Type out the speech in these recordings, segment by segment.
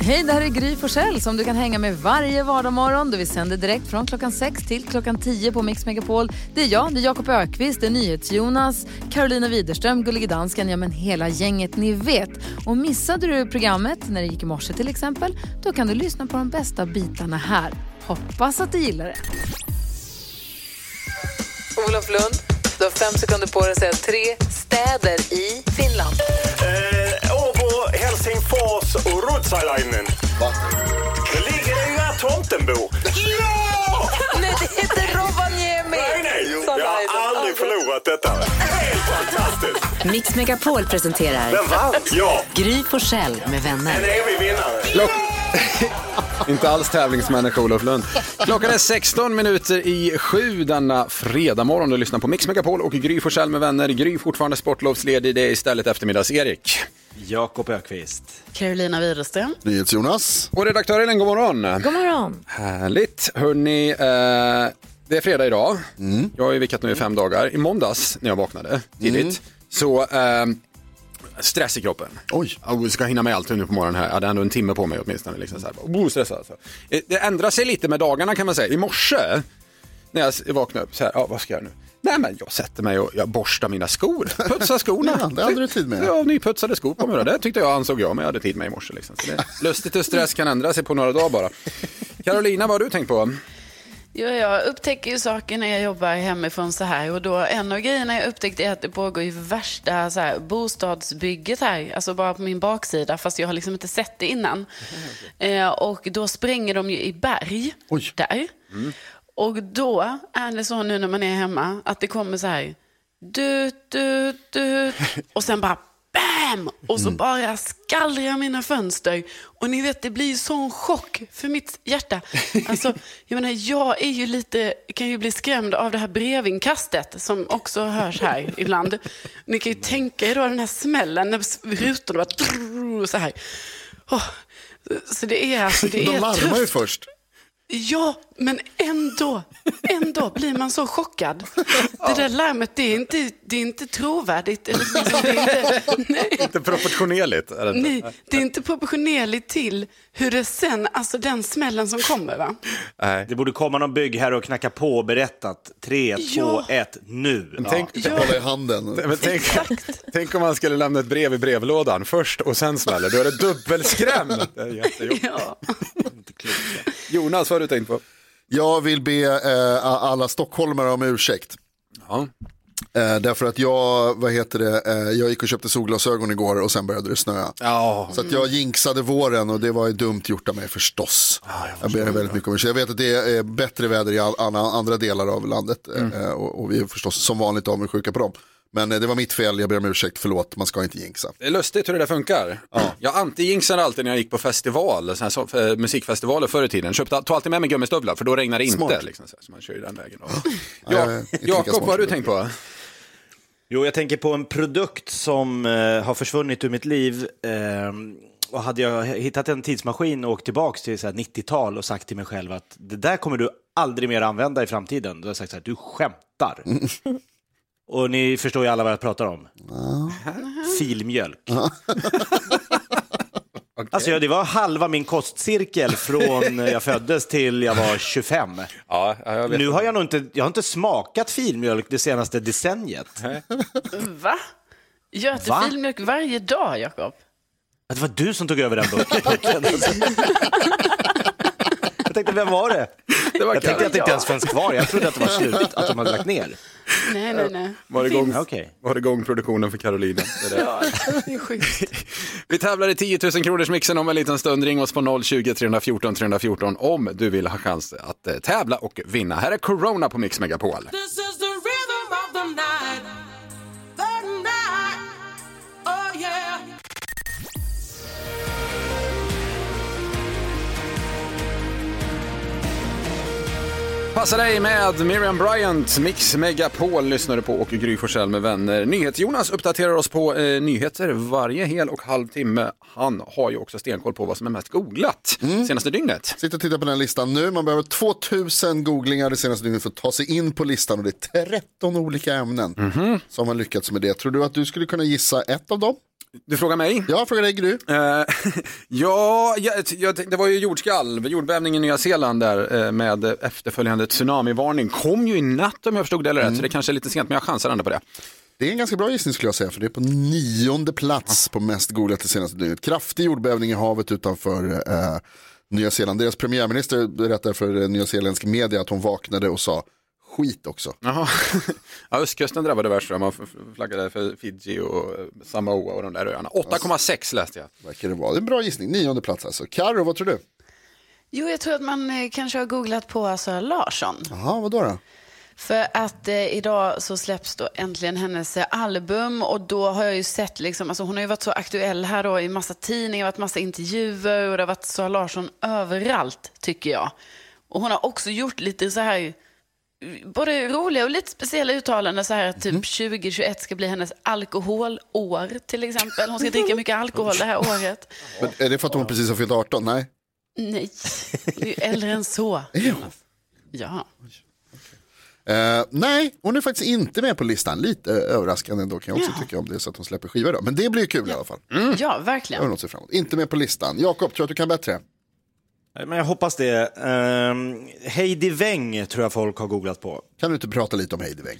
Hej, det här är Gry Forssell som du kan hänga med varje vardagsmorgon. Vi sänder direkt från klockan 6 till klockan 10 på Mix Megapol. Det är jag, det är Jakob Ökvist, det är NyhetsJonas, Carolina Widerström, Gullige Dansken, ja men hela gänget ni vet. Och missade du programmet när det gick i morse till exempel, då kan du lyssna på de bästa bitarna här. Hoppas att du gillar det. Olof Lund, du har fem sekunder på dig att säga tre städer i Finland. Eh, Åbo, Helsingfors och Ruotsalainen. Va? Det ligger det ju där tomten bor. Ja! Nej, det heter Rovaniemi! Nej, nej! Som Jag har aldrig förlorat detta. Helt fantastiskt! Mix Megapol presenterar Vem vann? Ja, Gry Forssell med en vänner. evig vinnare. Klock... Inte alls tävlingsmänniska Olof Lund. Klockan är 16 minuter i sju denna fredag morgon. Du lyssnar på Mix Megapol och Gry Forssell med vänner. Gry fortfarande sportlovsledig. Det är istället eftermiddags-Erik. Jakob Ökvist. Carolina Widerström. NyhetsJonas. Och redaktör Elin, god morgon. God morgon. Härligt. Hörni, eh, det är fredag idag. Jag har ju vickat nu i fem dagar. I måndags när jag vaknade tidigt så eh, stress i kroppen. Oj. Jag ska hinna med allt nu på morgonen här. Jag hade ändå en timme på mig åtminstone. Liksom så här. Oh, stressad alltså. Eh, Det ändrar sig lite med dagarna kan man säga. I morse när jag vaknade upp så här, ja vad ska jag nu? Nej men jag sätter mig och jag borstar mina skor, putsar skorna. Ja, det hade du tid med. Ja, nyputsade skor på mig. Det tyckte jag ansåg jag, men jag hade tid med i morse. Liksom. Så det är lustigt hur stress kan ändra sig på några dagar bara. Carolina, vad har du tänkt på? Ja, jag upptäcker ju saker när jag jobbar hemifrån så här. Och då, en av grejerna jag upptäckte är att det pågår ju värsta så här, bostadsbygget här. Alltså bara på min baksida, fast jag har liksom inte sett det innan. Eh, och då spränger de ju i berg Oj. där. Och då är det så nu när man är hemma att det kommer så här. Du, du, du. Och sen bara bam! Och så bara skallrar mina fönster. Och ni vet, det blir sån chock för mitt hjärta. Alltså, jag menar, jag är ju lite, kan ju bli skrämd av det här brevinkastet som också hörs här ibland. Ni kan ju tänka er då den här smällen när rutorna bara så här. Åh, så det är alltså, det är De larmar ju först. Ja, men ändå, ändå blir man så chockad. Det där larmet, det är inte, det är inte trovärdigt. Eller liksom, det, är inte, nej, Inte proportionerligt. Är det inte? nej, det är inte proportionerligt till hur det sen, alltså den smällen som kommer. Va? Nej. Det borde komma någon byggherre och knacka på och berätta att 3, 2, Ja. 1, nu. Tänk, Hålla i handen. men tänk, tänk om man skulle lämna ett brev i brevlådan först och sen smäller. Då är det dubbelskräm. Det är jättejobbigt. Ja. Jonas, vad har du tänkt på? Jag vill be eh, alla stockholmare om ursäkt. Ja. Eh, därför att jag, vad heter det, eh, jag gick och köpte solglasögon igår och sen började det snöa. Ja, Så att jag jinxade våren och det var ju dumt gjort av mig förstås. jag ber väldigt mycket om ursäkt. Jag vet att det är bättre väder i all, alla andra delar av landet eh, och, och vi är förstås som vanligt avundsjuka på dem. Men eh, det var mitt fel, jag ber om ursäkt, förlåt, man ska inte jinxa. det är lustigt hur det där funkar. Jag anti-jinxade alltid när jag gick på festival, såna här så, eh, musikfestivaler förr i tiden. Köpte, tog alltid med mig gummistövlar för då regnar det inte. Liksom, så, här, så man kör ju den vägen. Ja, Ja, Jakob, vad har du tänkt på? Jo, jag tänker på en produkt som eh, har försvunnit ur mitt liv. ehm, och hade jag hittat en tidsmaskin och åkt tillbaka till så här 90-tal och sagt till mig själv att det där kommer du aldrig mer använda i framtiden. Då har jag sagt så här, du skämtar. och ni förstår ju alla vad jag pratar om. Filmjölk. Alltså, ja, det var halva min kostcirkel från jag föddes till jag var 25. Ja, ja, jag vet. Nu har jag nog inte, jag har inte smakat filmjölk det senaste decenniet. Va? Gör du Va? filmjölk varje dag, Jakob? Att det var du som tog över den burken. jag tänkte, vem var det? Det var Jag tänkte att det inte ens fanns kvar. Jag trodde att det var slut, att de hade lagt ner. Nej, nej, nej. Var igång, var igång produktionen för Carolina. Det är det. Ja, det är sjukt. Vi tävlar i 10 000 kronors mixen om en liten stund. Ring oss på 020 314 314 om du vill ha chans att eh, tävla och vinna. Här är Corona på Mix Megapol. This is the rhythm of the night. Passa dig med Miriam Bryant, Mix Megapol lyssnar du på och Gry Forssell med vänner. NyhetsJonas uppdaterar oss på eh, nyheter varje hel och halv timme. Han har ju också stenkoll på vad som är mest googlat senaste dygnet. Sitter och tittar på den listan nu. Man behöver 2000 googlingar det senaste dygnet för att ta sig in på listan och det är 13 olika ämnen som har lyckats med det. Tror du att du skulle kunna gissa ett av dem? Du frågar mig? Jag frågar dig Gry. Eh, ja, jag, jag, det var ju jordskalv, jordbävning i Nya Zeeland där eh, med efterföljande tsunamivarning. Kom ju i natt om jag förstod det rätt, Mm. så det kanske är lite sent, men jag chansar ändå på det. Det är en ganska bra gissning skulle jag säga, för det är på nionde plats på mest googlat det senaste dygnet. Kraftig jordbävning i havet utanför eh, Nya Zeeland. Deras premiärminister berättar för eh, nyzeeländsk media att hon vaknade och sa skit också. Jaha. ja, östkusten drabbade värst, man flaggade för Fiji och eh, Samoa och de där öarna. 8,6 läste jag. Verkar det vara. Det är en bra gissning, nionde plats alltså. Karo, vad tror du? Jo, jag tror att man eh, kanske har googlat på Sara Larsson. Jaha, vad då? då? För att eh, idag så släpps då äntligen hennes eh, album och då har jag ju sett liksom, alltså hon har ju varit så aktuell här då i massa tidningar, varit massa intervjuer och det har varit Sara Larsson överallt tycker jag. Och hon har också gjort lite så här, både roliga och lite speciella uttalanden så här att typ 2021 ska bli hennes alkoholår till exempel. Hon ska dricka mycket alkohol det här året. Men är det för att hon precis har fyllt 18? Nej. Nej, det är ju äldre än så. Ja. Eh, nej, hon är faktiskt inte med på listan. Lite eh, överraskande ändå kan jag också tycka om det så att hon släpper skiva då. Men det blir kul i alla fall. ja, Det har verkligen. något att se fram emot. Inte med på listan. Jakob, tror du att du kan bättre? Men jag hoppas det. Um, Heidi Weng tror jag folk har googlat på. Kan du inte prata lite om Heidi Weng?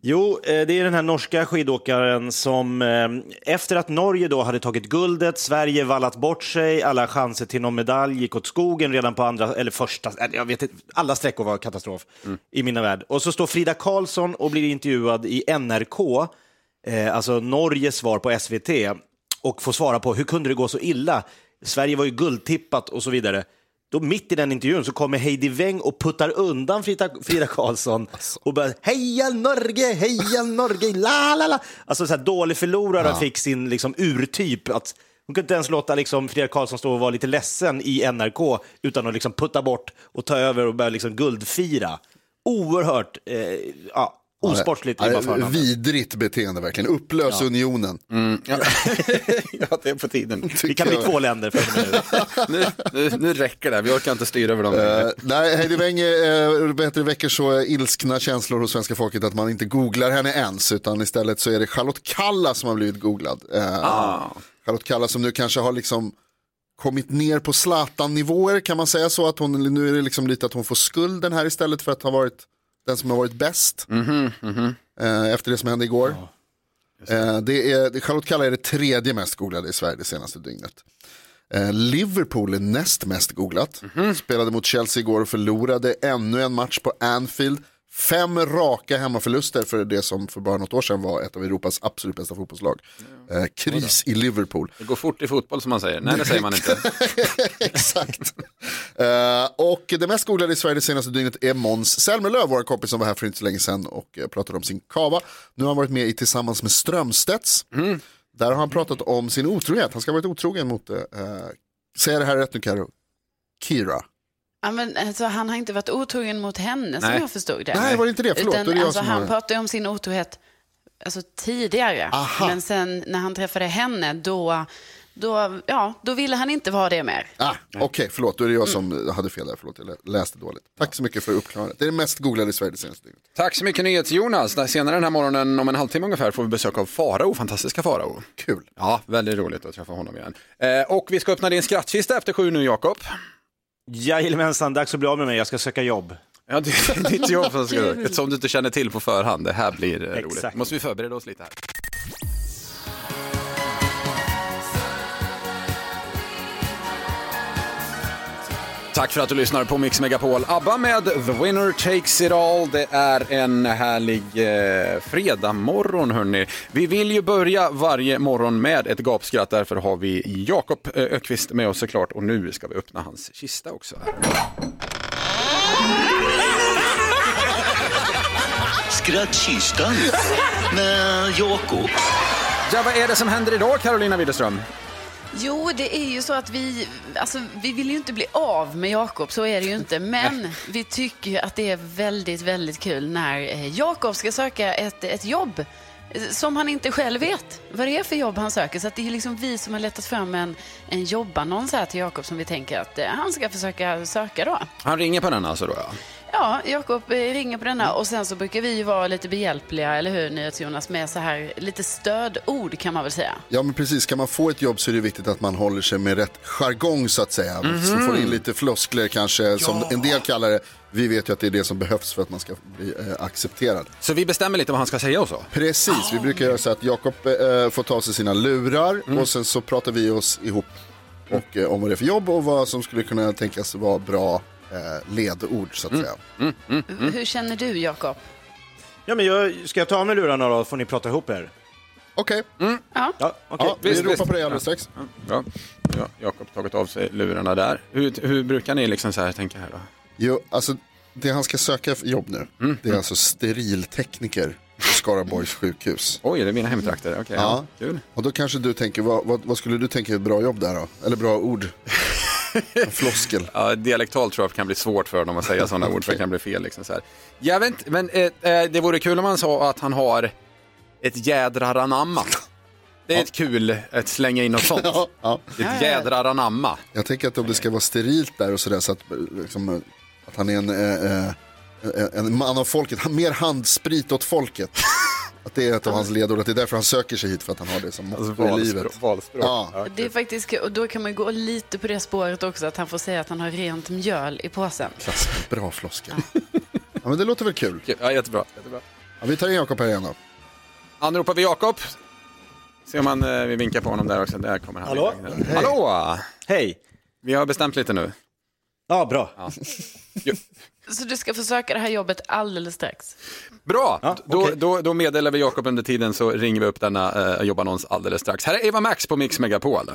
Jo, eh, det är den här norska skidåkaren som eh, efter att Norge då hade tagit guldet, Sverige vallat bort sig, alla chanser till någon medalj gick åt skogen redan på andra, eller första, eh, jag vet inte, alla sträckor var katastrof i mina värld. Och så står Frida Karlsson och blir intervjuad i NRK, eh, alltså Norges svar på SVT, och får svara på hur kunde det gå så illa? Sverige var ju guldtippat och så vidare. Då mitt i den intervjun så kommer Heidi Weng och puttar undan Frida, Frida Karlsson och bara heja Norge, heja Norge, la la la. Alltså så här dålig förlorare fick sin liksom urtyp. Att hon kunde inte ens låta liksom Frida Karlsson stå och vara lite ledsen i NRK utan att liksom putta bort och ta över och börja liksom guldfira. Oerhört eh, ja, osportsligt Ja. Vidrigt beteende verkligen. Upplös unionen. Ja. ja, det är på tiden. Vi kan bli två länder för nu. Nu, nu, räcker det, vi orkar inte styra över dem. Eh, nej, Heidi Weng uh, bättre väcker så ilskna känslor hos svenska folket att man inte googlar henne ens, utan istället så är det Charlotte Kalla som har blivit googlad. Eh, Charlotte Kalla som nu kanske har liksom kommit ner på Zlatan-nivåer, kan man säga så? Att hon, nu är det liksom lite att hon får skulden här istället för att ha varit den som har varit bäst. Eh, efter det som hände igår. Eh, det är, det- Charlotte Kalla är det tredje mest googlade i Sverige det senaste dygnet. Eh, Liverpool är näst mest googlat. Spelade mot Chelsea igår och förlorade ännu en match på Anfield. Fem raka hemmaförluster för det som för bara något år sedan var ett av Europas absolut bästa fotbollslag. Eh, kris i Liverpool. Det går fort i fotboll som man säger. Nej, det säger man inte. Exakt. Eh, och det mest googlade i Sverige det senaste dygnet är Måns Zelmerlöw, vår kompis som var här för inte så länge sedan och eh, pratade om sin kava. Nu har han varit med i Tillsammans med Strömstedts. Där har han pratat om sin otrohet. Han ska ha varit otrogen mot, eh, säger det här rätt nu Karo? Kira. Ja, men, alltså, han har inte varit otrogen mot henne som Nej. jag förstod det. Nej, var det inte det? Förlåt, Utan, är det jag alltså, som han har- pratade om sin otrohet alltså, tidigare. Aha. Men sen när han träffade henne, då, då, ja, då ville han inte vara det mer. Ah, Okej, förlåt, då är det jag som hade fel där. Förlåt, jag lä- läste dåligt. Tack så mycket för uppklarandet. Det är det mest googlade i Sverige det senaste dygnet. Tack så mycket NyhetsJonas. Senare den här morgonen, om en halvtimme ungefär, får vi besök av Farao, fantastiska Farao. Kul. Ja, väldigt roligt att träffa honom igen. Eh, och vi ska öppna din skrattkista efter sju nu, Jakob. Jajamensan, dags att bli av med mig. Jag ska söka jobb. Ja, det är ditt jobb som ska ett som du inte känner till på förhand. Det här blir eh, roligt. Exakt. Måste vi förbereda oss lite här. Tack för att du lyssnar på Mix Megapol. ABBA med The Winner Takes It All. Det är en härlig eh, fredagmorgon hörni. Vi vill ju börja varje morgon med ett gapskratt. Därför har vi Jakob eh, Ökvist med oss såklart. Och nu ska vi öppna hans kista också. Skrattkistan med Jakob. Ja, vad är det som händer idag Carolina Widerström? Jo, det är ju så att vi, alltså, vi vill ju inte bli av med Jakob, så är det ju inte. Men vi tycker ju att det är väldigt, väldigt kul när eh, Jakob ska söka ett, ett jobb eh, som han inte själv vet vad det är för jobb han söker. Så det är liksom vi som har letat fram en, en jobbannons här till Jakob som vi tänker att eh, han ska försöka söka då. Han ringer på den alltså då ja. Ja, Jakob ringer på denna och sen så brukar vi ju vara lite behjälpliga, eller hur NyhetsJonas, med så här lite stödord kan man väl säga. Ja men precis, kan man få ett jobb så är det viktigt att man håller sig med rätt jargong så att säga. Så får in lite floskler kanske, som en del kallar det. Vi vet ju att det är det som behövs för att man ska bli eh, accepterad. Så vi bestämmer lite vad han ska säga och så? Precis, vi brukar göra så att Jakob eh, får ta sig sina lurar Mm. och sen så pratar vi oss ihop och, eh, om vad det är för jobb och vad som skulle kunna tänkas vara bra eh, ledord så att Mm. säga. Hur känner du Jakob? Ja, men jag, ska jag ta av mig lurarna då, får ni prata ihop er? Okej, Ja. Ja, okej. ja, vi visst, ropar visst. på dig alldeles strax. Ja, ja Jakob har tagit av sig lurarna där. Hur, hur brukar ni liksom så här tänka här då? Jo, alltså, det han ska söka för jobb nu, Mm. det är alltså steriltekniker på Skaraborgs sjukhus. Oj, det är mina hemtrakter. Okej, ja. Ja. kul. Och då kanske du tänker, vad, vad, vad skulle du tänka är ett bra jobb där då? Eller bra ord? En floskel. Ja, dialektalt tror jag kan bli svårt för dem att säga sådana ord för det kan bli fel. Liksom så här. Jag vet inte, men eh, eh, det vore kul om man sa att han har ett jädrar anamma. Det är ett kul att slänga in något sånt. Ja, ja. Ett jädrar anamma. Jag tänker att om det ska vara sterilt där och sådär så att, liksom, att han är en, eh, eh, en man av folket, mer handsprit åt folket. Att det är ett av hans ledord, att det är därför han söker sig hit för att han har det som Alltså motto i livet. valspråk. valspråk. Ja. Det är faktiskt, och då kan man gå lite på det spåret också, att han får säga att han har rent mjöl i påsen. Klassiker, bra floskel. Ja men det låter väl kul. Ja, jättebra. jättebra. Ja, vi tar in Jakob här igen då. Anropar vi Jakob. Se om han, eh, vi vinkar på honom där också. Där kommer han. Hallå? Hallå! Hej! Vi har bestämt lite nu. Ja, bra. Så du ska försöka det här jobbet alldeles strax. Bra! Ja, då, okej. då, då meddelar vi Jakob under tiden så ringer vi upp denna eh, jobbannons alldeles strax. Här är Eva Max på Mix Megapol.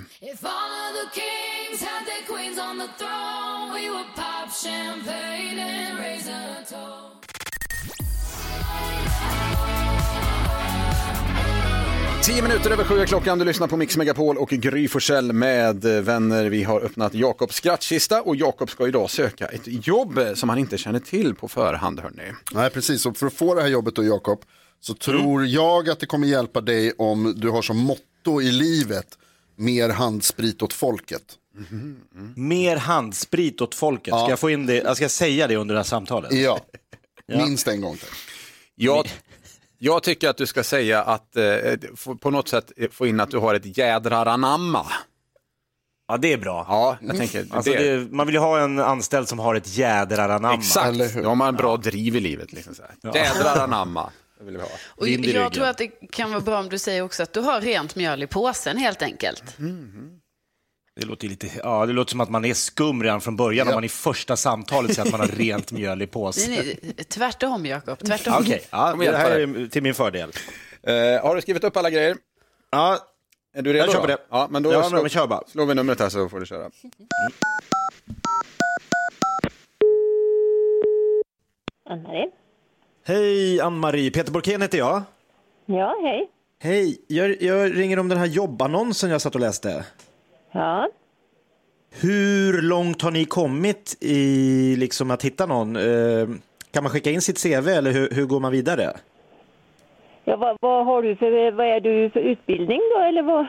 Tio minuter över sju är klockan, du lyssnar på Mix Megapol och Gry Forssell med eh, vänner. Vi har öppnat Jakobs skrattkista och Jakob ska idag söka ett jobb eh, som han inte känner till på förhand. Hörni. Nej precis, och för att få det här jobbet då Jakob, så tror jag att det kommer hjälpa dig om du har som motto i livet, mer handsprit åt folket. Mer handsprit åt folket. Ska jag få in det? Jag ska säga det under det här samtalet? Ja, minst en gång. Tack. Jag, jag tycker att du ska säga att eh, på något sätt eh, få in att du har ett jädrar anamma. Ja, det är bra. Ja, jag tänker Alltså det. det, man vill ju ha en anställd som har ett jädrar anamma. Exakt, Eller hur? då har man bra driv i livet. Liksom så här. Jädrar anamma. Det vill vi ha. Och Vind i jag ryggen. tror att det kan vara bra om du säger också att du har rent mjöl i påsen helt enkelt. Det låter, lite, ja, det låter som att man är skum redan från början om Ja. man i första samtalet säger att man har rent mjöl i påsen. Nej, nej, tvärtom Jakob, tvärtom. Okej, ja, det här är till min fördel. Eh, har du skrivit upp alla grejer? Ja, Är du redo? Jag kör på det. Ja, men då Ja, slår, men kör bara. slår vi numret här så får du köra. Ann-Marie? Hej Ann-Marie, Peter Borkén heter jag. Ja, hej. Hej, jag, jag ringer om den här jobbannonsen jag satt och läste. Ja. Hur långt har ni kommit i liksom att hitta någon? Eh, kan man skicka in sitt CV eller hur, hur går man vidare? ja vad, vad har du för, vad är du för utbildning då, eller vad?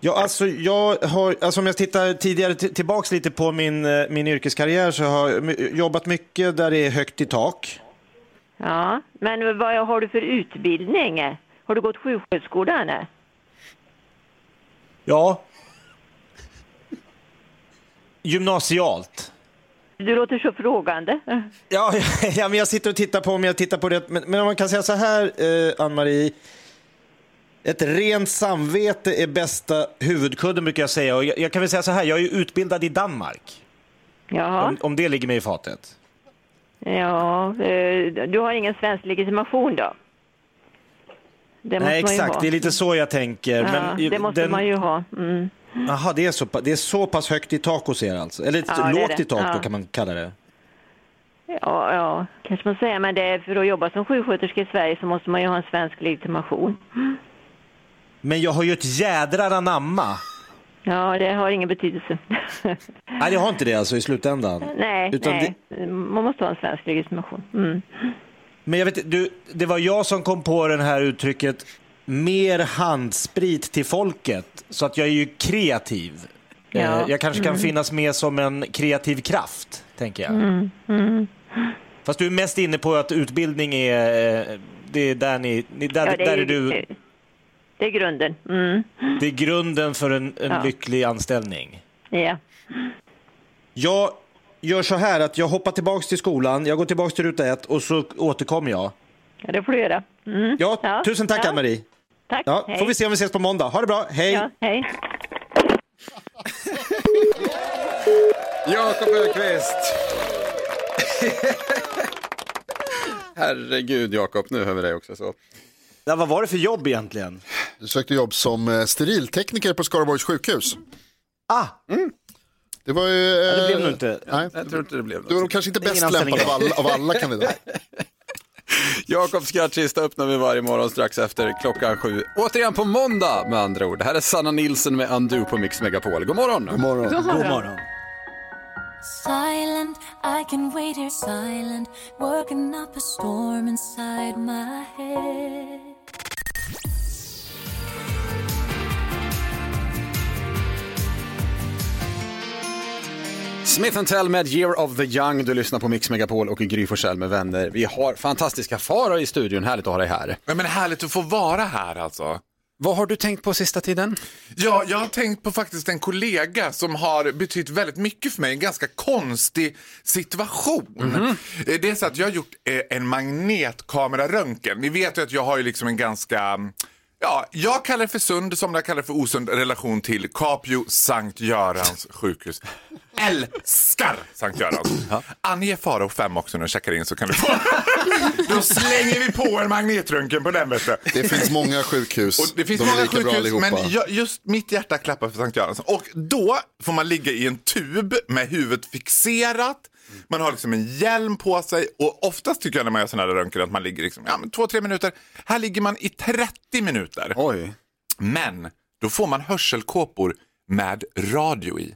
Ja, alltså jag har, alltså om jag tittar tidigare tillbaks lite på min, eh, min yrkeskarriär så har jag jobbat mycket där det är högt i tak. Ja, men vad har du för utbildning? Har du gått sjuksköterskeskolan? Ja. Gymnasialt. Du låter så frågande. Ja, ja, men jag sitter och tittar på om jag tittar på det. Men, men om man kan säga så här, eh, Ann-Marie. Ett rent samvete är bästa huvudkudden brukar jag säga. Och jag, jag kan väl säga så här, jag är ju utbildad i Danmark. Jaha. Om, om det ligger mig i fatet. Ja, eh, du har ingen svensk legitimation då? Det måste Nej, man ju exakt. ha. Det är lite så jag tänker. Ja, men det måste den- man ju ha. Mm. Jaha, det är, så, det är så pass högt i tak hos er alltså? Eller Ja, det lågt det. i tak Ja. då kan man kalla det. Ja, ja, kanske man säger, men det är för att jobba som sjuksköterska i Sverige så måste man ju ha en svensk legitimation. Men jag har ju ett jädrar anamma. Ja, det har ingen betydelse. Nej, jag har inte det alltså i slutändan. nej, Utan nej. man måste ha en svensk legitimation. Mm. Men jag vet du, det var jag som kom på det här uttrycket mer handsprit till folket. Så att jag är ju kreativ. Ja. Eh, Jag kanske kan Mm. finnas med som en kreativ kraft, tänker jag. Mm, mm. Fast du är mest inne på att utbildning är, eh, det är där ni, där, Ja, det där är- är du, Det är grunden. Mm. det är grunden för en, en Ja. lycklig anställning. Ja. Jag gör så här att jag hoppar tillbaks till skolan, jag går tillbaks till ruta ett och så återkommer jag. ja, det får du göra. Mm. Ja, tusen tack ja. Ann-Marie. Tack. Ja, Hej. får vi se om vi ses på måndag. Ha det bra, hej! Ja, hej. Jakob Öqvist. Herregud Jakob, nu hör vi dig också så. Ja, vad var det för jobb egentligen? Du sökte jobb som eh, steriltekniker på Skaraborgs sjukhus. Ah! Det var ju... Ja, det blev eh, nog inte. Nej, Jag tror inte det blev du var något. kanske inte bäst lämpad av alla, av alla kandidater. Jakobs skrattkista öppnar vi varje morgon strax efter klockan sju. Återigen på måndag med andra ord. Här är Sanna Nilsson med Undo på Mix Megapol. God morgon! God morgon. God God morgon. morgon. Silent, I can wait here silent, working up a storm inside my head. Smith Tell med Year of the Young. Du lyssnar på Mix Megapol och Gry Forssell med vänner. Vi har fantastiska Farao i studion. Härligt att ha dig här. Ja, men härligt att få vara här alltså. Vad har du tänkt på sista tiden? Ja, jag har tänkt på faktiskt en kollega som har betytt väldigt mycket för mig. En ganska konstig situation. Eh, Det är så att jag har gjort eh, en magnetkameraröntgen. Ni vet ju att jag har ju liksom en ganska Ja, jag kallar det för sund, somliga kallar det för osund relation till Capio Sankt Görans sjukhus. Älskar Sankt Görans. Ange Farao fem också när du checkar in så kan du få. Då slänger vi på en magnetröntgen på den vet du. Det finns många sjukhus. Och det finns De många sjukhus, men jag, just mitt hjärta klappar för Sankt Görans. Och då får man ligga i en tub med huvudet fixerat. Man har liksom en hjälm på sig och oftast tycker jag när man gör sådana här röntgen att man ligger liksom, ja, men två, tre minuter. Här ligger man i 30 minuter. Oj. Men då får man hörselkåpor med radio i.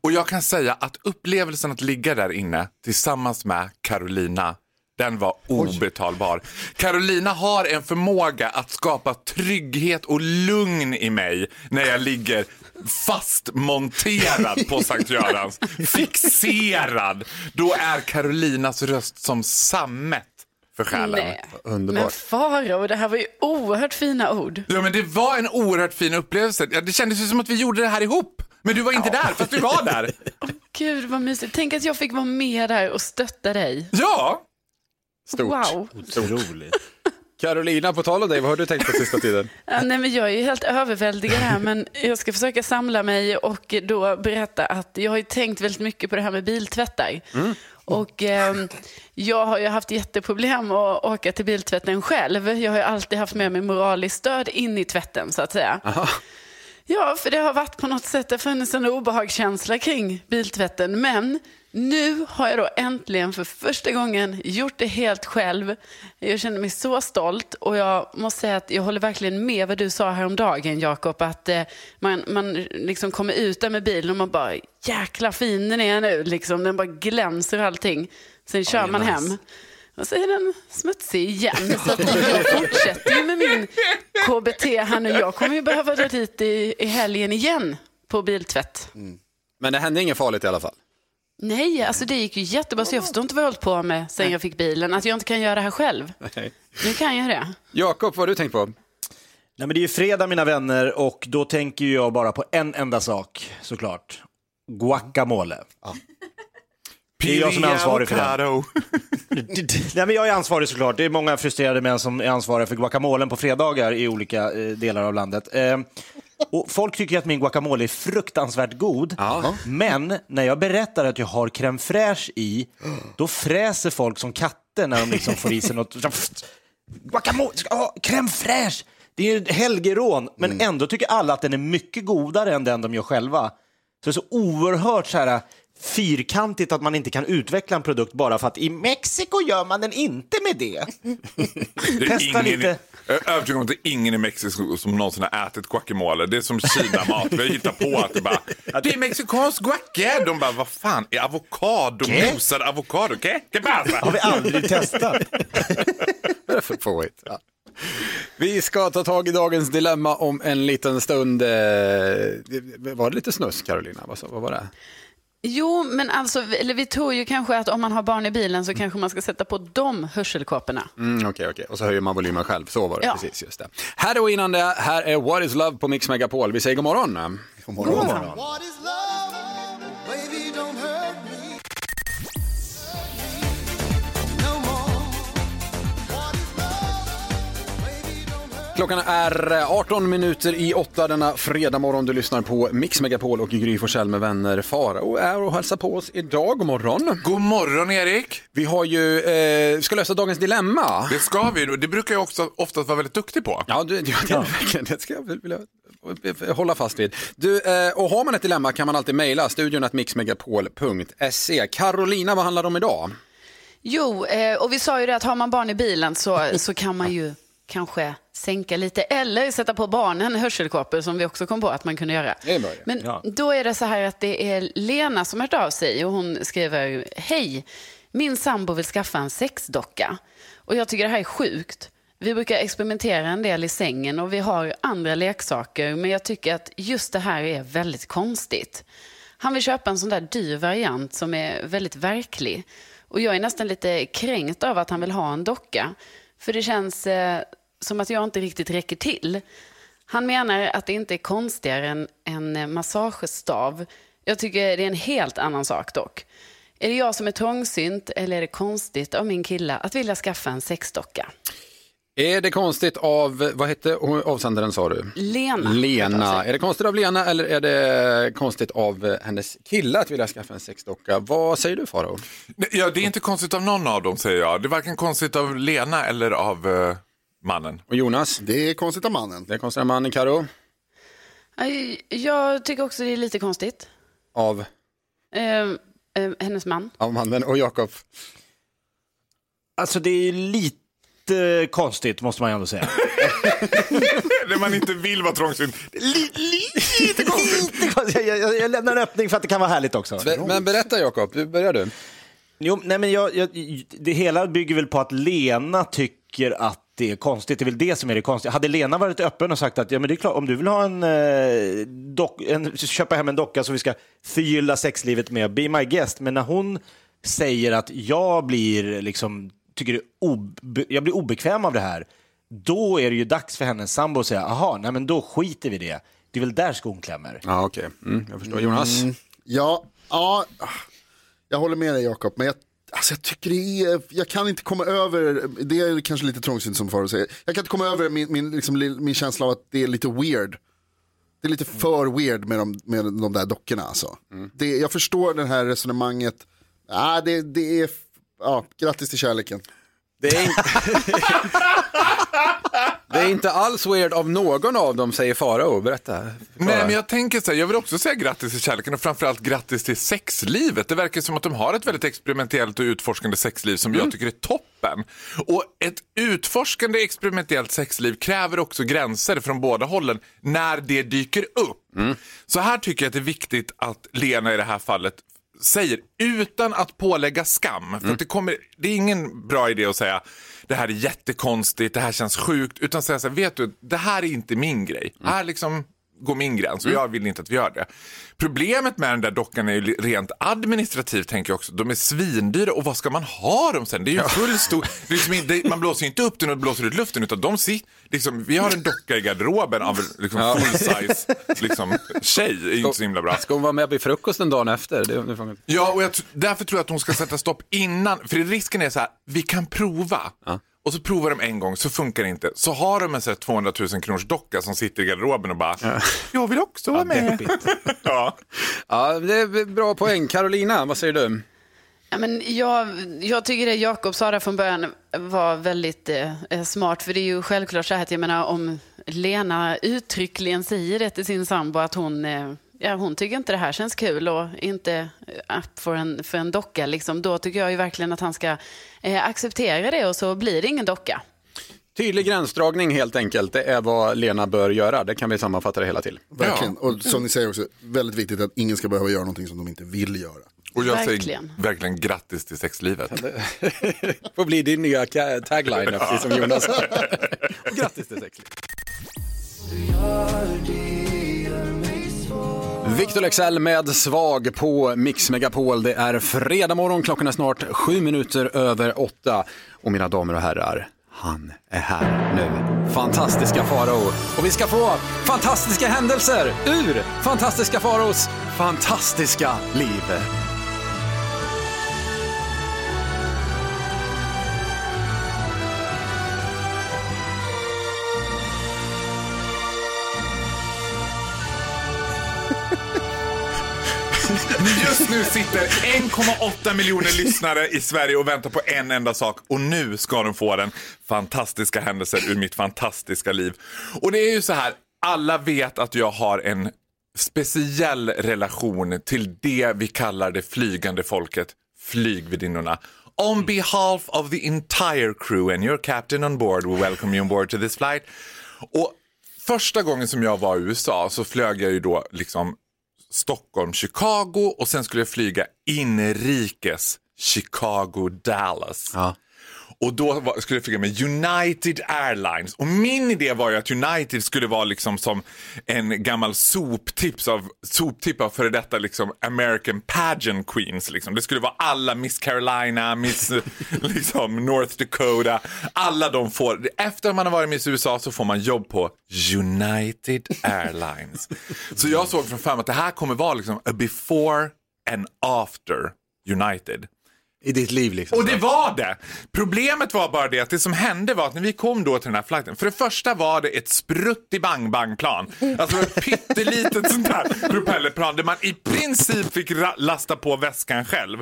Och jag kan säga att upplevelsen att ligga där inne tillsammans med Carolina, den var obetalbar. Carolina har en förmåga att skapa trygghet och lugn i mig när jag ligger fastmonterad på Sankt Görans. Fixerad. Då är Carolinas röst som sammet för själen. Nej. Underbart. Men Farao, det här var ju oerhört fina ord. Ja, men det var en oerhört fin upplevelse. Ja, det kändes ju som att vi gjorde det här ihop. Men du var inte där, fast du var där. Gud vad mysigt. Tänk att jag fick vara med där och stötta dig. Ja! Stort. Wow. Otroligt. Carolina, på tal om dig, vad har du tänkt på sista tiden? Ja, nej, men jag är ju helt överväldigad här, men jag ska försöka samla mig och då berätta att jag har tänkt väldigt mycket på det här med biltvättar. Och ehm, jag har ju haft jätteproblem att åka till biltvätten själv. Jag har ju alltid haft med mig moraliskt stöd in i tvätten, så att säga. Ja, för det har varit på något sätt, det har funnits en obehagskänsla kring biltvätten. Men nu har jag då äntligen för första gången gjort det helt själv. Jag känner mig så stolt och jag måste säga att jag håller verkligen med vad du sa häromdagen, Jakob. Att eh, man, man liksom kommer ut där med bilen och man bara, jäkla fin den är nu. Liksom, den bara glänser och allting. Sen kör man hem. Och så är den smutsig igen. Så att jag fortsätter ju med min KBT här nu. Jag kommer ju behöva dra dit i, i helgen igen på biltvätt. Men det hände inget farligt i alla fall. Nej, alltså det gick ju jättebra. Så jag förstår inte vad jag hållit på med sen jag fick bilen. Att jag inte kan göra det här själv. Nu kan jag det. Jakob, vad har du tänkt på? Nej, men det är ju fredag mina vänner och då tänker jag bara på en enda sak såklart. Guacamole. Det är jag som är ansvarig för. Avocado. Nej, men jag är ansvarig såklart. Det är många frustrerade män som är ansvariga för guacamolen på fredagar i olika eh, delar av landet. Och folk tycker att min guacamole är fruktansvärt god. Men när jag berättar att jag har crème fraîche i, då fräser folk som katter när de liksom får i sig något. Guacamole, ha crème fraîche! Det är ju helgerån, men ändå tycker alla att den är mycket godare än den de gör själva. Så det är så oerhört så här fyrkantigt att man inte kan utveckla en produkt bara för att i Mexiko gör man den inte med det. Det är Testa ingen, lite. Jag är övertygad om att det är ingen i Mexiko som någonsin har ätit guacamole. Det är som Kina-mat. Vi har hittat på att det bara, det är mexikansk guaca. De bara, vad fan är avokado? ¿Qué? Mosad avokado? ¿Qué? ¿Qué pasa? Har vi aldrig testat. Vad är det för påhitt? Ja. Vi ska ta tag i dagens dilemma om en liten stund. Eh, Var det lite snusk, Carolina? Vad var det? Jo, men alltså, eller vi tror ju kanske att om man har barn i bilen så kanske man ska sätta på de hörselkåporna. Mm, Okej, okej. Och så höjer man volymen själv. Så var det Ja. precis. Just det. Här och innan det, här är What is Love på Mix Megapol. Vi säger god morgon. God morgon. Klockan är 18 minuter i åtta denna fredag morgon. Du lyssnar på Mix Megapol och Gry Forssell med vänner. Fara och är och hälsar på oss idag. God morgon. God morgon Erik. Vi har ju, eh, ska lösa dagens dilemma. Det ska vi. Det brukar jag också oftast vara väldigt duktig på. Ja, du, det, verkligen, det ska jag vilja hålla fast vid. Du, eh, och har man ett dilemma kan man alltid mejla studion att mixmegapol.se. Carolina, vad handlar det om idag? Jo, eh, och vi sa ju det att har man barn i bilen så, så kan man ju kanske sänka lite eller sätta på barnen hörselkåpor som vi också kom på att man kunde göra. Men Ja. då är det så här att det är Lena som hört av sig och hon skriver Hej, min sambo vill skaffa en sexdocka och jag tycker det här är sjukt. Vi brukar experimentera en del i sängen och vi har andra leksaker men jag tycker att just det här är väldigt konstigt. Han vill köpa en sån där dyr variant som är väldigt verklig. Och jag är nästan lite kränkt av att han vill ha en docka. För det känns eh, som att jag inte riktigt räcker till. Han menar att det inte är konstigare än en eh, massagestav. Jag tycker det är en helt annan sak dock. Är det jag som är trångsynt eller är det konstigt av min kille att vilja skaffa en sexdocka? Är det konstigt av, vad hette avsändaren sa du? Lena. Lena. Är det konstigt av Lena eller är det konstigt av eh, hennes kille att vilja skaffa en sexdocka? Vad säger du Faro? Ja, det är inte konstigt av någon av dem säger jag. Det är varken konstigt av Lena eller av eh, mannen. Och Jonas? Det är konstigt av mannen. Det är konstigt av mannen, Karo? Jag tycker också det är lite konstigt. Av, Eh, eh, hennes man. av mannen och Jakob? Alltså det är lite konstigt måste man ju ändå säga. När man inte vill vara trångsynt. Li, lite konstigt. Lite konstigt. jag, jag, jag lämnar en öppning för att det kan vara härligt också. Be- Men berätta Jakob, du börjar du. Jo, nej men jag, jag, det hela bygger väl på att Lena tycker att det är konstigt. Det är väl det som är det konstiga. Hade Lena varit öppen och sagt att ja, men det är klart, om du vill ha en, eh, dock, en, köpa hem en docka som vi ska förgylla sexlivet med, be my guest. Men när hon säger att jag blir liksom, tycker det obe, jag blir obekväm av det här, då är det ju dags för hennes sambo att säga, aha, nej men då skiter vi det. Det är väl där skon klämmer. Ja, okej. Mm, jag förstår. Jonas? Ja, ja, jag håller med dig Jakob, men jag, alltså jag tycker det är, jag kan inte komma över, det är kanske lite trångsynt som Farao säger, jag kan inte komma över min, min, liksom, li- min känsla av att det är lite weird. Det är lite för weird med de, med de där dockorna alltså. Det, jag förstår det här resonemanget, ah, det, det är, ja, grattis till kärleken. Det är, inte... det är inte alls weird av någon av dem, säger Farao. Berätta. Nej, men jag tänker så här, jag vill också säga grattis till kärleken och framförallt grattis till sexlivet. Det verkar som att de har ett väldigt experimentellt och utforskande sexliv som jag tycker är toppen. Och ett utforskande experimentellt sexliv kräver också gränser från båda hållen när det dyker upp. Så här tycker jag att det är viktigt att Lena i det här fallet säger utan att pålägga skam. För att det, kommer, det är ingen bra idé att säga det här är jättekonstigt, det här känns sjukt. Utan säga så här, vet du, det här är inte min grej. Här liksom går min gräns och jag vill inte att vi gör det. Problemet med den där dockan är ju rent administrativt tänker jag också. De är svindyra och vad ska man ha dem sen? Det är ju full stor... Liksom, inte- man blåser ju inte upp den och blåser ut luften utan de sit, liksom, vi har en docka i garderoben av liksom, full size liksom, tjej. Det är ju inte så himla bra. Ska hon vara med vid frukosten dagen efter? Det. Ja, och jag, därför tror jag att hon ska sätta stopp innan. För risken är så här, vi kan prova. Och så provar de en gång, så funkar det inte. Så har de en så här 200 000 kronors docka som sitter i garderoben och bara, jag vill också vara med. ja. Ja, det är bra poäng. Carolina, vad säger du? Ja, men jag, jag tycker det Jakob sa där från början var väldigt eh, smart. För det är ju självklart så här att jag menar om Lena uttryckligen säger det till sin sambo att hon, eh, ja, hon tycker inte det här känns kul och inte upp för en, för en docka. Liksom, då tycker jag ju verkligen att han ska eh, acceptera det och så blir det ingen docka. Tydlig gränsdragning helt enkelt, det är vad Lena bör göra. Det kan vi sammanfatta det hela till. Verkligen. Och som ni säger också, väldigt viktigt att ingen ska behöva göra någonting som de inte vill göra. Och jag Verkligen. säger verkligen grattis till sexlivet. får bli din nya tagline, precis som Jonas. Grattis till sexlivet. Victor Lexell med Svag på Mix Megapol. Det är fredag morgon, klockan är snart sju minuter över åtta. Och mina damer och herrar, han är här nu. Fantastiska Farao. Och vi ska få fantastiska händelser ur Fantastiska Faraos fantastiska liv. Just nu sitter 1,8 miljoner lyssnare i Sverige och väntar på en enda sak. Och nu ska de få den. Fantastiska händelser ur mitt fantastiska liv. Och det är ju så här, alla vet att jag har en speciell relation till det vi kallar det flygande folket, flygvärdinnorna. On behalf of the entire crew and your captain on board, we welcome you on board to this flight. Och första gången som jag var i USA så flög jag ju då liksom Stockholm, Chicago och sen skulle jag flyga inrikes Chicago, Dallas. Och då var, skulle jag flyga med United Airlines. Och min idé var ju att United skulle vara liksom som en gammal soptips av, soptipp av före detta liksom American pageant queens. Liksom. Det skulle vara alla Miss Carolina, Miss liksom, North Dakota. Alla de får, efter man har varit Miss USA så får man jobb på United Airlines. så jag såg framför mig att det här kommer vara liksom a before and after United. I ditt liv liksom. Och det var det! Problemet var bara det att det som hände var att när vi kom då till den här flighten, för det första var det ett sprutti bang bang plan Alltså ett pyttelitet sånt där propellerplan där man i princip fick lasta på väskan själv.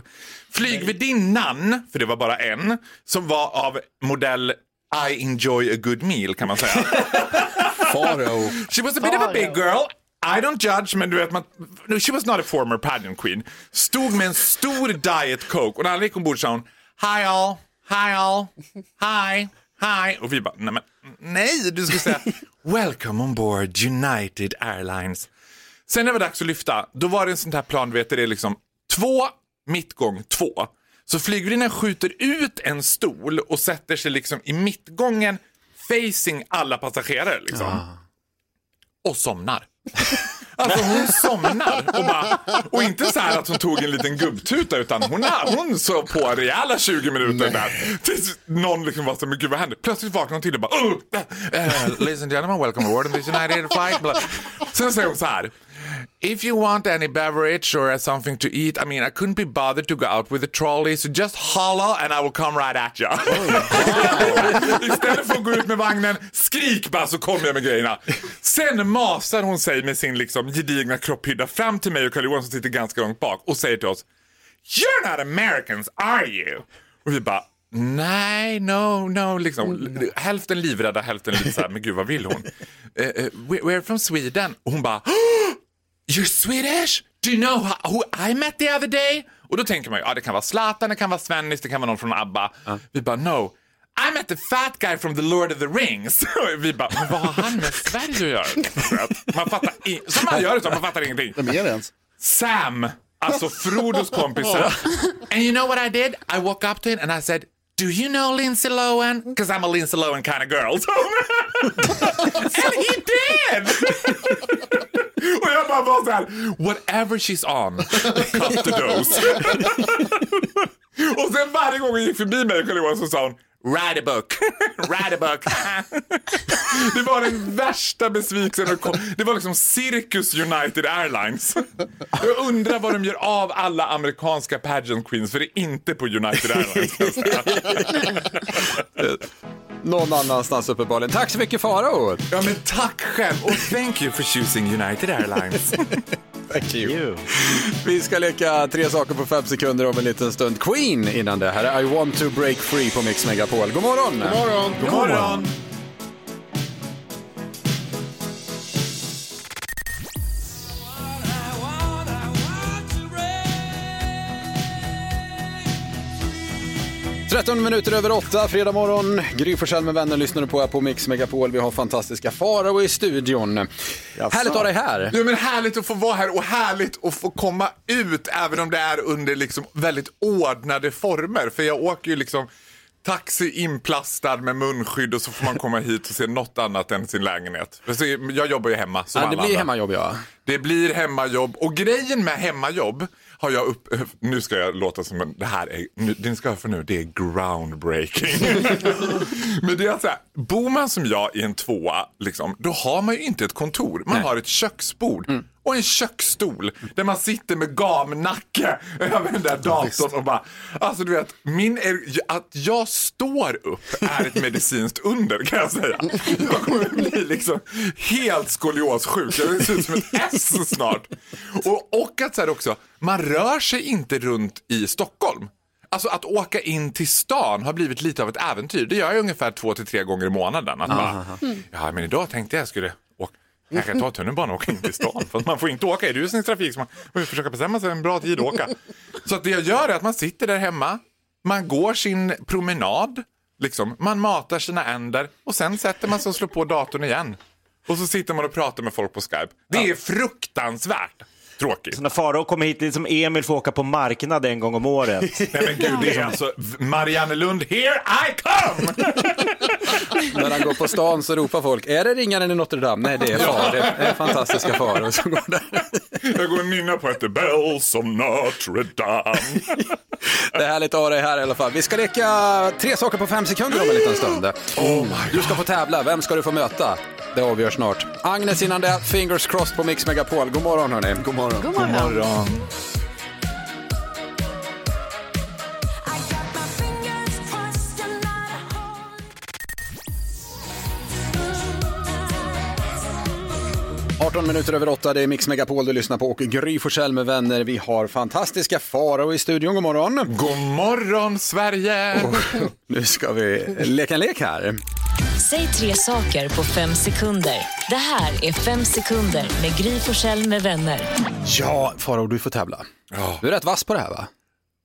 Flygvärdinnan, för det var bara en, som var av modell I enjoy a good meal kan man säga. Farao. She was a bit of a big girl. I don't judge, men du vet, man, no, she was not a former pageant queen. Stod med en stor diet coke och när alla gick ombord sa hon Hi all, hi all, hi, hi. Och vi bara, nej men nej, du skulle säga Welcome on board United Airlines. Sen när det var dags att lyfta, då var det en sån här plan, du vet, det är liksom två, mittgång, två. Så flygvärdinnan skjuter ut en stol och sätter sig liksom i mittgången facing alla passagerare. Liksom ah och somnar. Alltså hon somnar och, bara, och inte så här att hon tog en liten gubbtuta utan hon, hon såg på rejäla 20 minuter där. Tills någon liksom var så men gud vad hände? Plötsligt vaknade hon till och bara oh, uh, Ladies and gentlemen, welcome aboard this United flight. Sen säger hon så här. If you want any beverage or something to eat, I mean, I couldn't be bothered to go out with a trolley, so just holla and I will come right at you. Istället för att gå ut med vagnen, skrik bara så kommer jag med grejerna. Sen masar hon sig med sin liksom gedigna kropphydda fram till mig och Carl Johan som sitter ganska långt bak och säger till oss You're not Americans, are you? Och vi bara Nej, no, no, liksom. Hälften livrädda, hälften lite så här, men gud vad vill hon? We- we're from Sweden. Och hon bara, You're Swedish? Do you know who, I met the other day? Och då tänker man ju, ja det kan vara Zlatan, det kan vara Svennis, det kan vara någon från ABBA. Vi bara, no. I met the fat guy from the Lord of the Rings. Vi bara, men vad har han med Sverige att göra? Man fattar i, som man gör så, man fattar ingenting. Vem är det ens? Sam, alltså Frodos kompis Sam. And you know what I did? I walked up to him and I said, Do you know Lindsay Lohan? Because I'm a Lindsay Lohan kind of girl. and he did! Han var så här, whatever she's on, cut the dose. Och sen varje gång hon gick förbi mig, Carl Johan, så sa hon, Write a book, write a book. Det var den värsta besvikelsen. Det var liksom Circus United Airlines. Jag undrar vad de gör av alla amerikanska pageant queens, för det är inte på United Airlines. Någon annanstans uppenbarligen. Tack så mycket Farao. Ja, men tack själv och thank you for choosing United Airlines. Thank you. Vi ska leka tre saker på fem sekunder om en liten stund. Queen innan det. Här är I want to break free på Mix Megapol. God morgon! God morgon! God morgon! 13 minuter över 8, fredag morgon. Gry Forssell med vänner lyssnar du på här på Mix Megapol. Vi har fantastiska Farao i studion. Härligt att ha dig här. Ja, men härligt att få vara här och härligt att få komma ut även om det är under liksom väldigt ordnade former. För jag åker ju liksom taxi inplastad med munskydd och så får man komma hit och se något annat än sin lägenhet. Jag jobbar ju hemma som Ja, det alla blir andra. hemmajobb, ja. Det blir hemmajobb och grejen med hemmajobb har jag upp... Nu ska jag låta som en... Det här är... Nu, det ni ska höra för nu, det är groundbreaking. Men det är så här, bor man som jag i en tvåa, liksom, då har man ju inte ett kontor. Man har ett köksbord. Och en köksstol där man sitter med gamnacke över den där datorn och bara... Alltså du vet, min, att jag står upp är ett medicinskt under kan jag säga. Jag kommer bli liksom helt skoliossjuk. Jag ser ut som ett S snart. Och, och att så här också, man rör sig inte runt i Stockholm. Alltså att åka in till stan har blivit lite av ett äventyr. Det gör jag ungefär två till tre gånger i månaden. Att bara, ja men idag tänkte jag skulle Kanske ta tunnelbanan och åka in till stan. För att man får inte åka i rusningstrafik så man får försöka bestämma sig en bra tid att åka. Så att det jag gör är att man sitter där hemma, man går sin promenad, liksom, man matar sina änder och sen sätter man sig och slår på datorn igen. Och så sitter man och pratar med folk på Skype. Det är fruktansvärt tråkigt. Så när Farao kommer hit, lite som Emil får åka på marknad en gång om året. Nej men gud, det är alltså Marianne Lund, here I come! När han går på stan så ropar folk, är det ringaren i Notre Dame? Nej, det är far. Det är fantastiska far. Och så går där. Jag går och nynnar på ett The Bells of Notre Dame. Det är härligt att ha dig här i alla fall. Vi ska leka tre saker på fem sekunder om en liten stund. Du ska få tävla. Vem ska du få möta? Det avgörs snart. Agnes innan det, fingers crossed på Mix Megapol. God morgon hörni. God morgon. God morgon. morgon. 18 minuter över 8, det är Mix Megapol du lyssnar på och Gry Forssell med vänner. Vi har fantastiska Farao i studion. God morgon. God morgon Sverige! Nu ska vi leka en lek här. Säg tre saker på fem sekunder. Det här är Fem sekunder med Gry Forssell med vänner. Ja, Farao du får tävla. Du är rätt vass på det här va?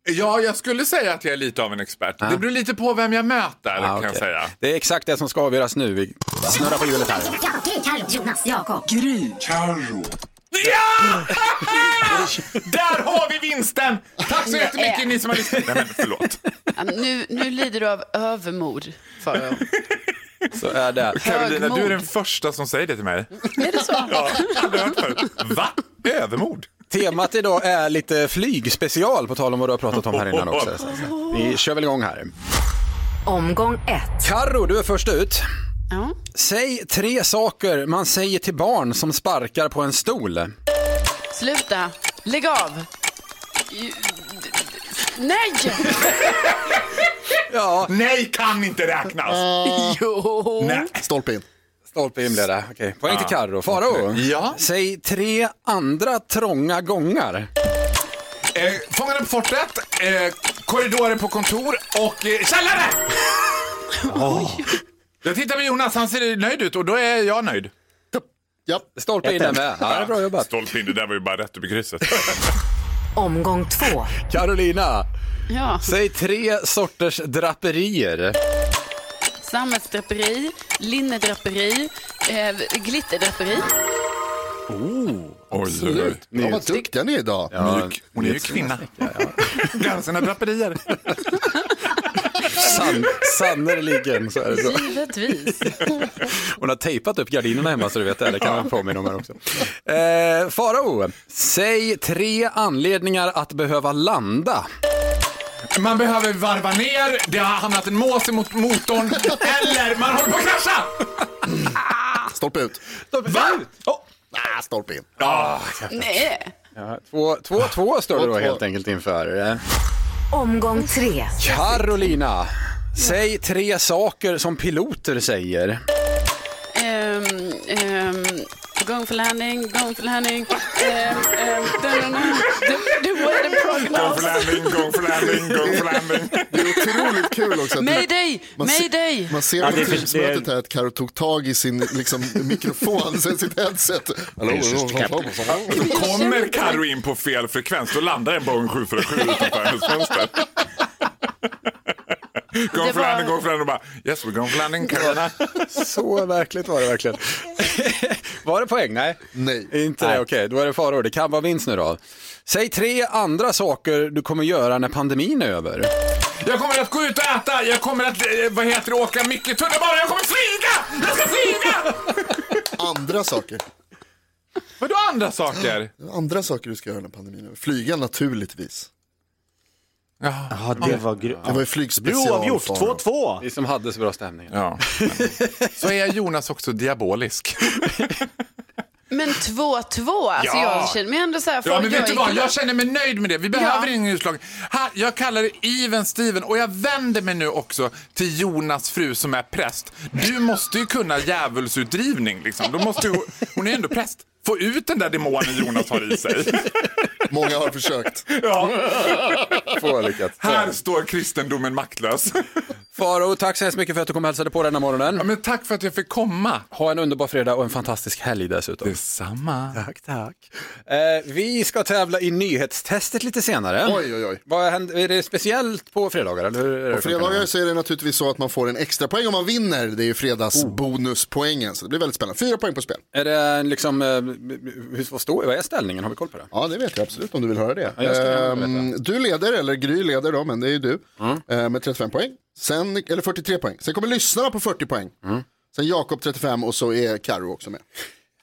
Ja, jag skulle säga att jag är lite av en expert. Det beror lite på vem jag möter Ah, kan okej. jag säga. Det är exakt det som ska avgöras nu. Vi snurrar på hjulet här. Carro, Jonas, Jakob. Gry. Carro. Ja! Där har vi vinsten! Tack så jättemycket ni som har lyssnat. Nej men förlåt. Ja, Nu, nu lider du av övermod, Farao. Så är det. Carolina, Högmod. du är den första som säger det till mig. Är det så? Ja, aldrig hört förut. Va? Övermod? Temat idag är lite flygspecial på tal om vad du har pratat om här innan också. Så Vi kör väl igång här. Omgång ett. Karro, du är först ut. Ja. Säg tre saker man säger till barn som sparkar på en stol. Sluta. Lägg av. Nej! Ja, Nej, kan inte räknas. Jo. Nej. Stolpe in. Stolpe in blev det. Okej, poäng till Karro. Farao, Ja. säg tre andra trånga gångar. Eh, Fångarna på fortet, eh, korridorer på kontor och eh, källare! Jag tittar på Jonas, han ser nöjd ut och då är jag nöjd. Ja. Stolpe in den med. Ja, bra jobbat. Stolpe in, det där var ju bara rätt upp i krysset. Omgång två. Carolina, Ja. säg tre sorters draperier. Sammetsdraperi, linnedraperi, eh, glitterdraperi. Oj, oj, oj. Ja, vad duktiga ni är idag. Mjuk. Hon är ju kvinna. Kan sina draperier. San, sannerligen så är det så. Givetvis. Hon har tejpat upp gardinerna hemma så du vet det. Det kan man påminna om här också. Eh, Farao, säg tre anledningar att behöva landa. Man behöver varva ner, det har hamnat en mås emot motorn eller man håller på att krascha! Stolpe ut. Va? Oh. Ah, stolpe in. Ah, Nej. Ja, två, två, två står det då helt enkelt inför. Omgång tre. Carolina, säg tre saker som piloter säger. Ehm, ehm, going for landing, going for landing. Ehm, ehm, da, da, da. Go for landing, go for landing, go for landing. Det är otroligt kul också. att- Mayday, Man se- mayday. Man ser Ja, på Teamsmötet här att Karo tog tag i sin liksom, mikrofon, sen sitt headset. Hallå, Kommer Carro in på fel frekvens, då landar en Boeing 747 utanför hennes fönster. For var- landing, going for landing och bara yes we're going for landing Carolina. Så verkligt var det verkligen. var det poäng? Nej. Nej. Inte det, okej. Då är det faror. Det kan vara vinst nu då. Säg tre andra saker du kommer göra när pandemin är över. Jag kommer att gå ut och äta, jag kommer att, eh, vad heter det, åka mycket tunnelbana, jag kommer flyga! Jag ska flyga! Andra saker. Vadå andra saker? Andra saker du ska göra när pandemin är över. Flyga naturligtvis. Ja, det var grymt. Det var ju flygspecial. Oavgjort, Farao. 2-2. Vi som hade så bra stämning. Ja. Så är Jonas också diabolisk. Men 2-2, alltså Ja. jag känner mig ändå så här. Ja, men vet du vad? Jag känner mig nöjd med det. Vi behöver Ja. ingen utslag. Här, jag kallar det even Steven och jag vänder mig nu också till Jonas fru som är präst. Du måste ju kunna djävulsutdrivning liksom. Då måste ju, hon är ändå präst. Få ut den där demonen Jonas har i sig. Många har försökt. Ja. Få lyckat. Här står kristendomen maktlös. Faro, tack så hemskt mycket för att du kom och hälsade på denna morgonen. Ja, men tack för att jag fick komma. Ha en underbar fredag och en fantastisk helg dessutom. Detsamma. Tack, tack. Eh, vi ska tävla i nyhetstestet lite senare. Oj, oj, oj. Vad händer, är det speciellt på fredagar? Eller det På fredagar så är det naturligtvis så att man får en extra poäng om man vinner. Det är ju fredagsbonuspoängen. Så det blir väldigt spännande. Fyra poäng på spel. Är det liksom, eh, hur, vad, står, vad är ställningen? Har vi koll på det? Ja, det vet jag absolut om du vill höra det. Ja, jag ska gärna Ehm, du leder, eller Gry leder då, men det är ju du. eh, Med 35 poäng. Sen, eller 43 poäng. Sen kommer lyssnarna på 40 poäng. Sen Jakob 35 och så är Karo också med.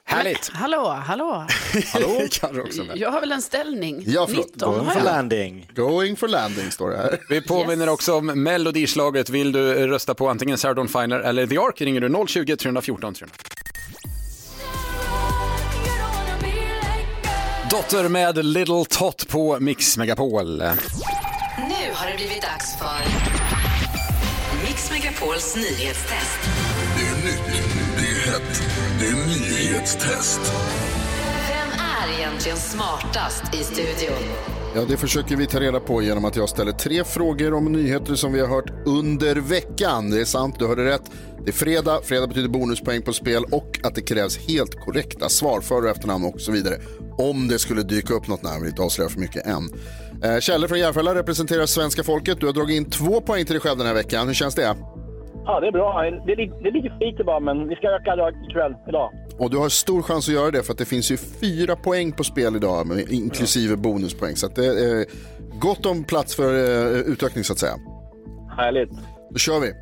Härligt! Hallå, hallå. Hallå? Också med. Jag har väl en ställning? Ja, förlåt. 19 Going for landing. Going for landing står det här. Vi påminner också om melodislaget. Vill du rösta på antingen Sarah Finer eller The Ark ringer du 020 314 300. Dotter med Little Tot på Mix Megapol. Nu har det blivit dags för Megapols nyhetstest. Det är nytt, det är hett, det är nyhetstest. Vem är egentligen smartast i studion? Ja, det försöker vi ta reda på genom att jag ställer tre frågor om nyheter som vi har hört under veckan. Det är sant, du hörde rätt. Det är fredag, fredag betyder bonuspoäng på spel och att det krävs helt korrekta svar, för och efternamn och så vidare. Om det skulle dyka upp något namn, vi inte avslöja för mycket än. Eh, Kjelle från Järfälla representerar svenska folket. Du har dragit in två poäng till dig själv den här veckan. Hur känns det? Ja, det är bra. Det det är lite bara, men vi ska öka idag ikväll, idag. Och du har stor chans att göra det för att det finns ju fyra poäng på spel idag, inklusive bonuspoäng. Så att det är gott om plats för eh, utökning så att säga. Härligt. Då kör vi.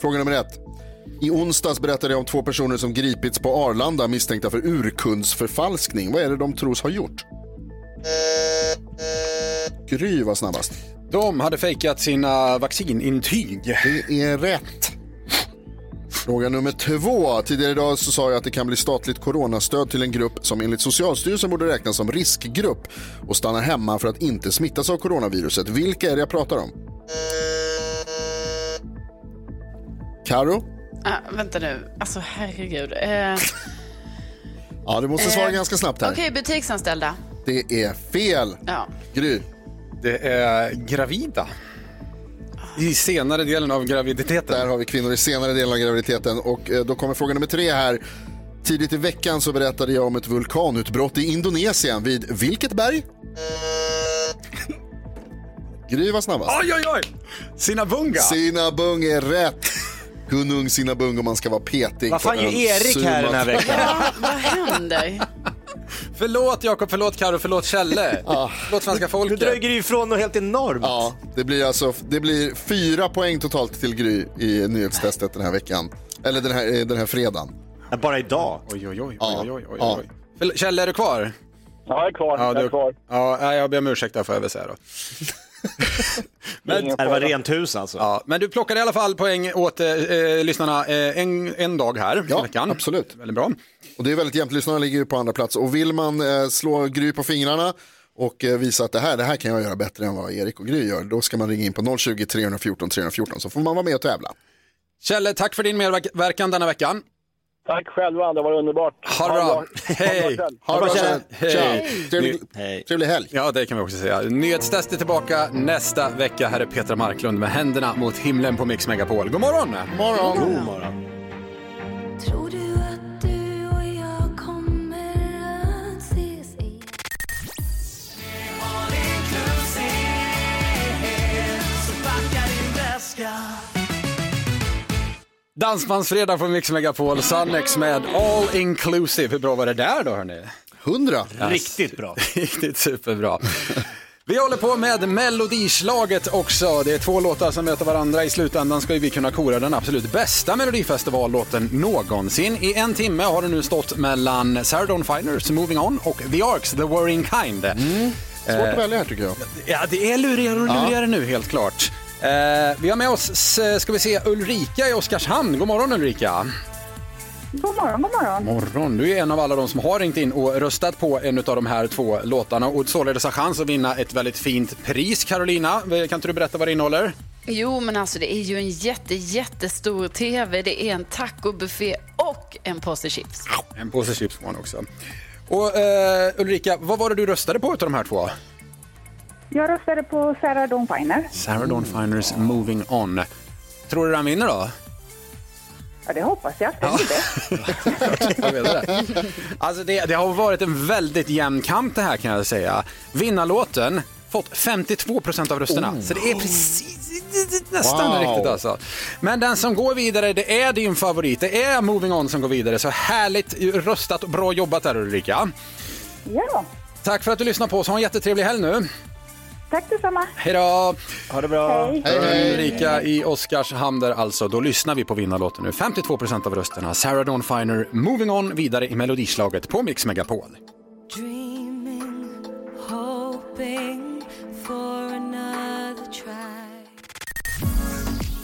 Fråga nummer ett. I onsdags berättade jag om två personer som gripits på Arlanda misstänkta för urkundsförfalskning. Vad är det de tros ha gjort? Gry var snabbast. De hade fejkat sina vaccinintyg. Det är rätt. Fråga nummer två. Tidigare idag så sa jag att det kan bli statligt coronastöd till en grupp som enligt Socialstyrelsen borde räknas som riskgrupp och stanna hemma för att inte smittas av coronaviruset. Vilka är det jag pratar om? Karo? Ah, vänta nu, alltså herregud. Eh, Ja, du måste svara Eh, ganska snabbt här. Okej, butiksanställda. Det är fel. Ja. Gry? Det är gravida. I senare delen av graviditeten. Där har vi kvinnor i senare delen av graviditeten. Och eh, då kommer fråga nummer tre här. Tidigt i veckan så berättade jag om ett vulkanutbrott i Indonesien vid vilket berg? Gry var snabbast. Oj, oj, oj! Sinabunga. Sinabung är rätt. Gunung Sinabung om man ska vara petig. Vad fan gör Erik här den här veckan? Ja, vad händer? Förlåt Jakob, förlåt Karo, förlåt Kjelle. Förlåt svenska Du folket. drar Gry ifrån något helt enormt. Ja, det blir alltså det blir fyra poäng totalt till Gry i nyhetstestet den här veckan. Eller den här, eh, den här fredagen. Bara idag. Oj, oj, oj, Ja, oj, oj, oj, ja. oj. Förl- Kjelle, är du kvar? Ja, jag är kvar. Ja, jag är du, kvar. ja, jag ber om ursäkt där får jag väl säga då. Ingen Det var rent hus alltså. Ja, men du plockade i alla fall poäng åt eh, eh, lyssnarna eh, en, en dag här Ja, i veckan. absolut. Väldigt bra. Och det är väldigt jämnt, lyssnarna ligger ju på andra plats. Och vill man eh, slå Gry på fingrarna och eh, visa att det här, det här kan jag göra bättre än vad Erik och Gry gör, då ska man ringa in på 020 314 314 så får man vara med och tävla. Kjelle, tack för din medverkan denna veckan. Tack själva, det var underbart. Ha det bra. Hej. Ha det bra. Hej. Trevlig, Hej. trevlig helg. Ja, det kan vi också säga. Nyhetstest är tillbaka nästa vecka. Här är Petra Marklund med händerna mot himlen på Mix Megapol. God morgon! morgon. God morgon. Tror du Dansbandsfredag på Mix Megapol, Sunnex med All Inclusive. Hur bra var det där då hörni? Hundra. Riktigt bra. Riktigt superbra. Vi håller på med Melodislaget också. Det är två låtar som möter varandra. I slutändan ska vi kunna kora den absolut bästa Melodifestivallåten någonsin. I en timme har det nu stått mellan Sarah Dawn Finers Moving On och The Arcs The Worrying Kind. Svårt att välja här tycker jag. Ja, det är lurigare och lurigare nu helt klart. Eh, vi har med oss, ska vi se, Ulrika i Oskarshamn. God morgon Ulrika. God morgon, god morgon. Morgon. Du är en av alla de som har ringt in och röstat på en av de här två låtarna och således har chans att vinna ett väldigt fint pris. Carolina, kan inte du berätta vad det innehåller? Jo, men alltså det är ju en jätte, jättestor tv. Det är en tacobuffé och en påse chips. En påse chips får man också. Och eh, Ulrika, vad var det du röstade på utav de här två? Jag röstade på Sarah Dawn Finer. Sarah Dawn Finers Moving On. Tror du den vinner då? Ja, det hoppas jag. Det. Alltså det, det har varit en väldigt jämn kamp det här kan jag säga. Vinnarlåten fått 52 procent av rösterna. Så det är precis nästan Wow. riktigt alltså. Men den som går vidare, det är din favorit. Det är Moving On som går vidare. Så härligt röstat och bra jobbat där Ulrika. Ja, Tack för att du lyssnade på oss. Ha en jättetrevlig helg nu. Tack detsamma. Hej då! Ha det bra. Hej. Hej, hej. Ulrika i Oskarshamn där alltså. Då lyssnar vi på vinnarlåten nu. 52 procent av rösterna. Sarah Dawn Finer, Moving On, vidare i melodislaget på Mix Megapol. Dreaming, hoping